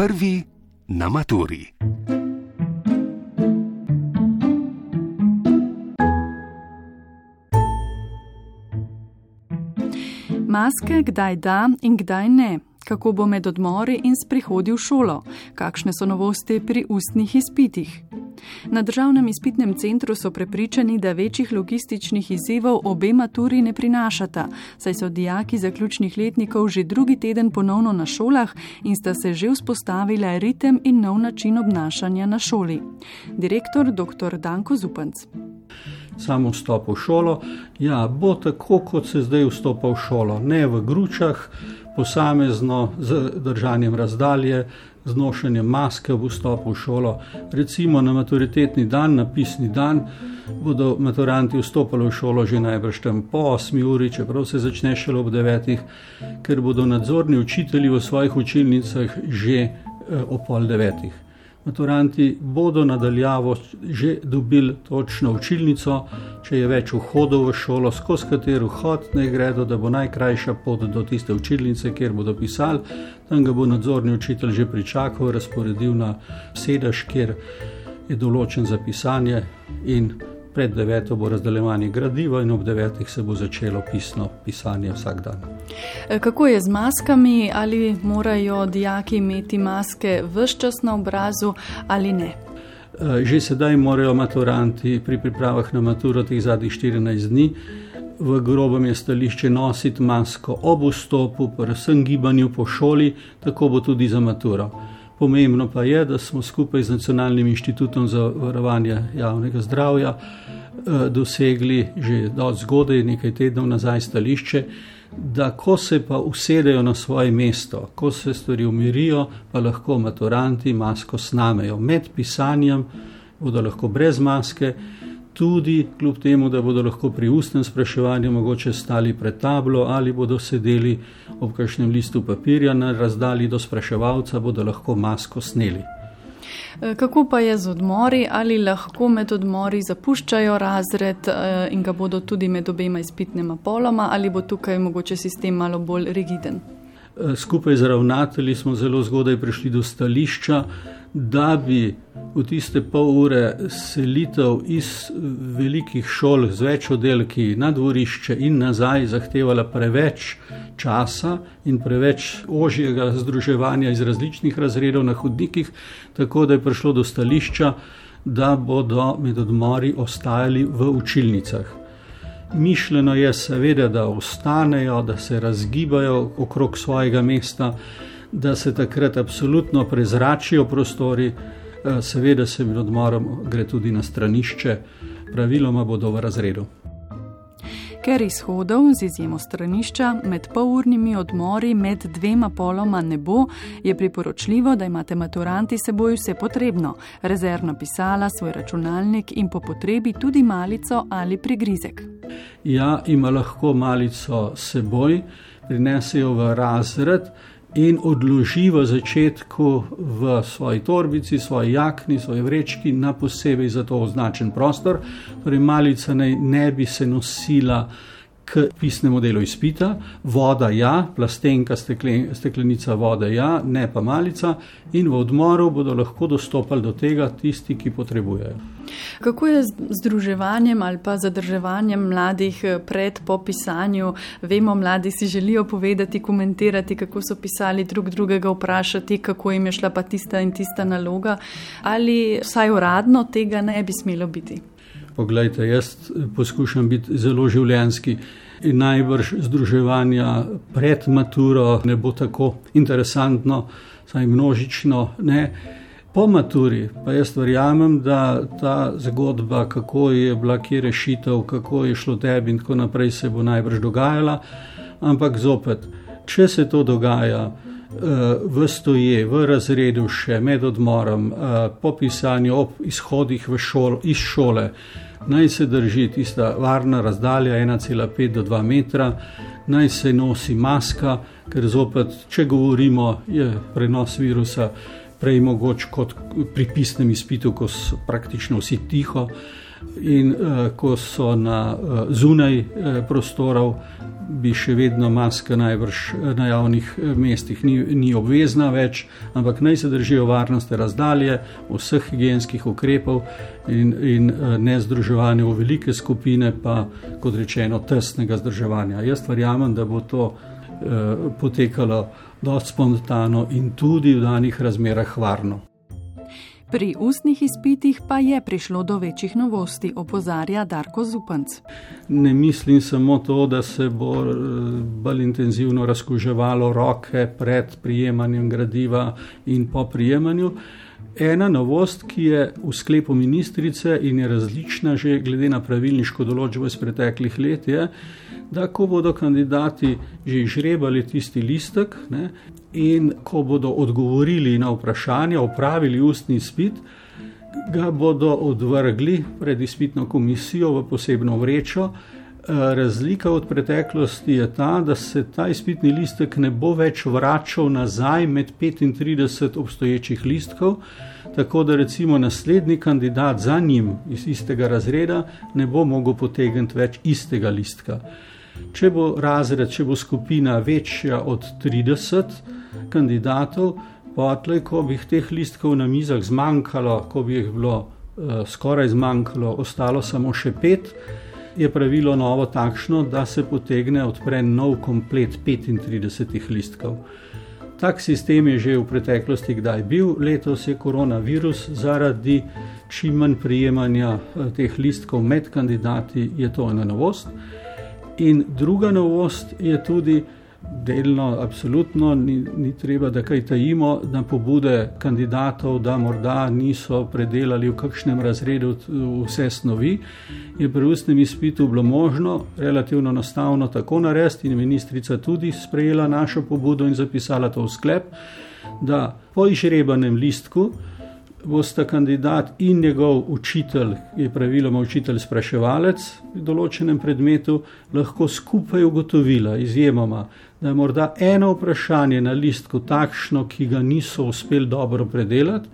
Prvi na maturi. Maske kdaj da in kdaj ne. Kako bo med odmori in sprihodi v šolo? Kakšne so novosti pri ustnih izpitih? Na državnem izpitnem centru so prepričani, da večjih logističnih izzivov obe maturi ne prinašata, saj so dijaki zaključnih letnikov že drugi teden ponovno na šolah in sta se že vzpostavila ritem in nov način obnašanja na šoli. Direktor dr. Danko Zupanc. Samo vstop v šolo, ja, bo tako, kot se zdaj vstopa v šolo, ne v gručah, posamezno z držanjem razdalje, z nošenjem maske v vstopu v šolo. Recimo na maturitetni dan, na pisni dan, bodo maturanti vstopili v šolo že najbrž tam po 8 uri, čeprav se začne šele ob 9, ker bodo nadzorni učitelji v svojih učilnicah že eh, ob pol 9 maturanti bodo nadaljavo že dobili točno učilnico, če je več vhodov v šolo, skozi katero vhod naj gredo, da bo najkrajša pot do tiste učilnice, kjer bodo pisali. Tam ga bo nadzorni učitelj že pričakal, razporedil na sedež, kjer je določen za pisanje in pred deveto bo razdeljevanje gradiva in ob devetih se bo začelo pisno pisanje vsak dan. E, kako je z maskami? Ali morajo dijaki imeti maske vse čas na obrazu ali ne? E, že sedaj morajo maturanti pri pripravah na maturo teh zadnjih 14 dni v grobem je stališče nositi masko ob vstopu, predvsem gibanju po šoli, tako bo tudi za maturo. Pomembno pa je, da smo skupaj z Nacionalnim inštitutom za varovanje javnega zdravja eh, dosegli že do zgodaj, nekaj tednov nazaj, stališče, da ko se pa usedejo na svoje mesto, ko se stvari umirijo, pa lahko maturanti masko snamejo. Med pisanjem bodo lahko brez maske tudi kljub temu, da bodo lahko pri ustnem spraševanju mogoče stali pred tablo ali bodo sedeli ob kakšnem listu papirja na razdalji do spraševalca, bodo lahko masko sneli. E, kako pa je z odmori, ali lahko med odmori zapuščajo razred e, in ga bodo tudi med obema izpitnema poloma, ali bo tukaj mogoče sistem malo bolj rigiden? E, skupaj z ravnatelji smo zelo zgodaj prišli do stališča, da bi v tiste pol ure selitev iz velikih šol z več oddelki na dvorišče in nazaj zahtevala preveč časa in preveč ožjega združevanja iz različnih razredov na hodnikih, tako da je prišlo do stališča, da bodo med odmori ostajali v učilnicah. Mišljeno je seveda, da ostanejo, da se razgibajo okrog svojega mesta, da se takrat absolutno prezračijo prostori, eh, seveda se med odmorom gre tudi na stranišče, praviloma bodo v razredu. Ker izhodov z izjemo stranišča med polurnimi odmori med dvema poloma ne bo, je priporočljivo, da imate maturanti seboj vse potrebno: rezervno pisala, svoj računalnik in po potrebi tudi malico ali prigrizek. Ja, ima lahko malico seboj, prinesejo v razred in odloži v začetku v svoji torbici, svoji jakni, svoji vrečki na posebej za to označen prostor. Torej, malica naj ne bi se nosila k pisnemu delu izpita, voda ja, plastenka, steklen, steklenica vode ja, ne pa malica, in v odmoru bodo lahko dostopali do tega tisti, ki potrebujejo. Kako je z združevanjem ali pa zadrževanjem mladih eh, pred popisanju? Vemo, mladi si želijo povedati, komentirati, kako so pisali drug drugega, vprašati, kako jim je šla pa tista in tista naloga, ali vsaj uradno tega ne bi smelo biti. Poglejte, jaz poskušam biti zelo življenski. In najbrž združevanja pred maturo ne bo tako interesantno, saj množično ne. Po maturi pa jaz verjamem, da ta zgodba, kako je bila kje rešitev, kako je šlo tebi in tako naprej, se bo najbrž dogajala. Ampak zopet, če se to dogaja uh, v stoje, v razredu, še med odmorom, uh, po pisanju, ob izhodih šol, iz šole, naj se drži tista varna razdalja 1,5 do 2 metra, naj se nosi maska, ker zopet, če govorimo, je prenos virusa prej mogoče kot pri pisnem izpitu, ko so praktično vsi tiho. in uh, ko so na uh, zunaj uh, prostorov, bi še vedno maska najbrž na javnih mestih ni, ni obvezna več, ampak naj se držijo varnosti razdalje, vseh higijenskih ukrepov in, in ne združevanja v velike skupine, pa kot rečeno, tesnega združevanja. Jaz verjamem, da bo to potekalo dosti spontano in tudi v danih razmerah varno. Pri ustnih izpitih pa je prišlo do večjih novosti, opozarja Darko Zupanc. Ne mislim samo to, da se bo eh, bolj intenzivno razkuževalo roke pred prijemanjem gradiva in po prijemanju. Ena novost, ki je v sklepu ministrice in je različna že glede na pravilniško določbo iz preteklih let, je, da ko bodo kandidati že izžrebali tisti listek ne, in ko bodo odgovorili na vprašanja, opravili ustni izpit, ga bodo odvrgli pred izpitno komisijo v posebno vrečo. Eh, razlika od preteklosti je ta, da se ta izpitni listek ne bo več vračal nazaj med 35 obstoječih listkov, tako da recimo naslednji kandidat za njim iz istega razreda ne bo mogel potegniti več istega listka. Če bo razred, če bo skupina večja od 30 kandidatov, potlej, ko bi teh listkov na mizah zmanjkalo, ko bi jih bilo uh, skoraj zmanjkalo, ostalo samo še pet, je pravilo novo takšno, da se potegne odpre nov komplet 35 listkov. Tak sistem je že v preteklosti kdaj bil, letos je koronavirus zaradi čim manj prijemanja eh, teh listkov med kandidati, je to ena novost. In druga novost je tudi, delno, absolutno ni, ni treba, da kaj tajimo, na pobude kandidatov, da morda niso predelali v kakšnem razredu vse snovi, je pri ustnem izpitu bilo možno relativno enostavno tako narediti, in ministrica tudi sprejela našo pobudo in zapisala to v sklep, da po išrebanem listku bosta kandidat in njegov učitelj, ki je praviloma učitelj spraševalec v določenem predmetu, lahko skupaj ugotovila, izjemoma, da je morda eno vprašanje na listku takšno, ki ga niso uspeli dobro predelati,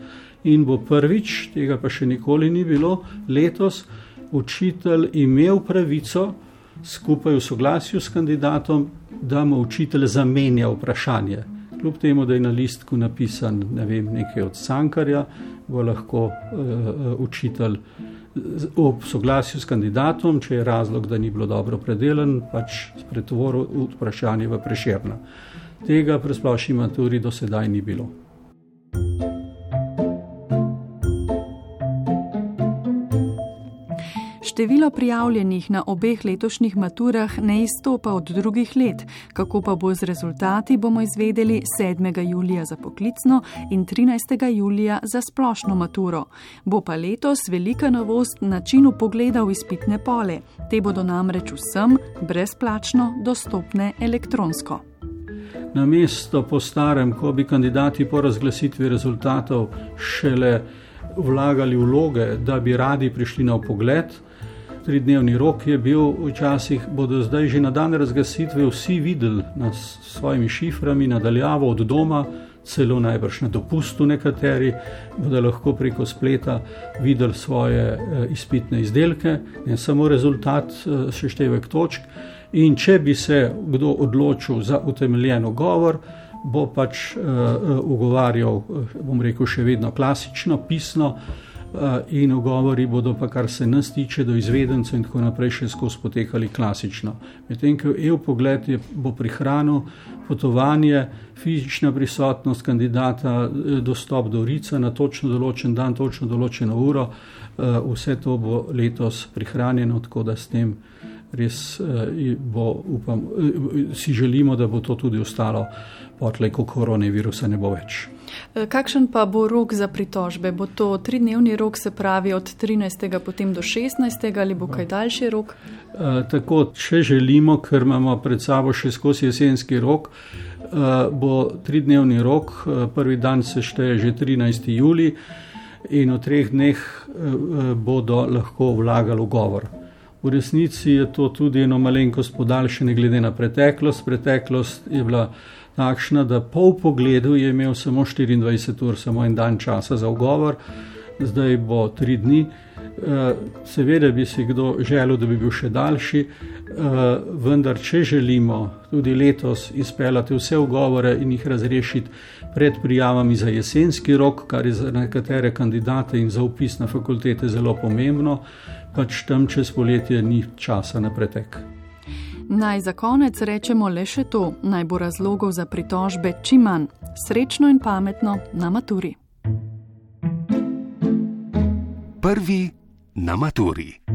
in bo prvič, tega pa še nikoli ni bilo, letos učitelj imel pravico skupaj v soglasju s kandidatom, da mu učitelj zamenja vprašanje. Kljub temu, da je na listku napisan ne vem, nekaj od Sankarja, bo lahko uh, učitelj ob soglasju s kandidatom, če je razlog, da ni bilo dobro predelan, pač pretvoril vprašanje v preširno. Tega pri splošni maturi do sedaj ni bilo. Število prijavljenih na obeh letošnjih maturah ne izstopa od drugih let. Kako pa bo z rezultati, bomo izvedeli 7. julija za poklicno in 13. julija za splošno maturo. Bo pa letos velika novost načinu pogleda v izpitne pole. Te bodo namreč vsem brezplačno dostopne elektronsko. Na mesto po starem, ko bi kandidati po razglasitvi rezultatov šele vlagali vloge, da bi radi prišli na pogled, tridnevni rok je bil, včasih bodo zdaj že na dan razglasitve vsi videli na svojimi šiframi, nadaljavo od doma, celo najbrž na dopustu nekateri, bodo lahko preko spleta videli svoje eh, izpitne izdelke, ne samo rezultat, eh, seštevek točk. In če bi se kdo odločil za utemeljeno govor, bo pač uh, ugovarjal, bom rekel, še vedno klasično, pisno, in ogovori bodo pa, kar se nas tiče, do izvedencev in tako naprej, še skozi potekali klasično. Medtem ko EU pogled je, bo prihranil potovanje, fizična prisotnost kandidata, eh, dostop do Rica na točno določen dan, točno določeno uro, eh, vse to bo letos prihranjeno, tako da s tem res bo, upam, si želimo, da bo to tudi ostalo, potlej, ko koronavirusa ne bo več. Eh, kakšen pa bo rok za pritožbe? Bo to tridnevni rok, se pravi od 13. potem do 16. ali bo kaj daljši rok? E, tako, če želimo, ker imamo pred sabo še skozi jesenski rok, e, bo tridnevni rok, prvi dan se šteje že 13. juli in v treh dneh e, bodo lahko vlagali govor. V resnici je to tudi eno malenkost podaljšanje glede na preteklost. Preteklost je bila takšna, da po pogledu je imel samo 24 ur, samo en dan časa za ogovor. zdaj bo tri dni. Eh, seveda bi si kdo želel, da bi bil še daljši, eh, vendar če želimo tudi letos izpeljati vse ugovore in jih razrešiti pred prijavami za jesenski rok, kar je za nekatere kandidate in za upis na fakultete zelo pomembno, pač tam čez poletje ni časa na pretek. Naj za konec rečemo le še to, naj bo razlogov za pritožbe čim manj. Srečno in pametno na maturi. Prvi na maturi.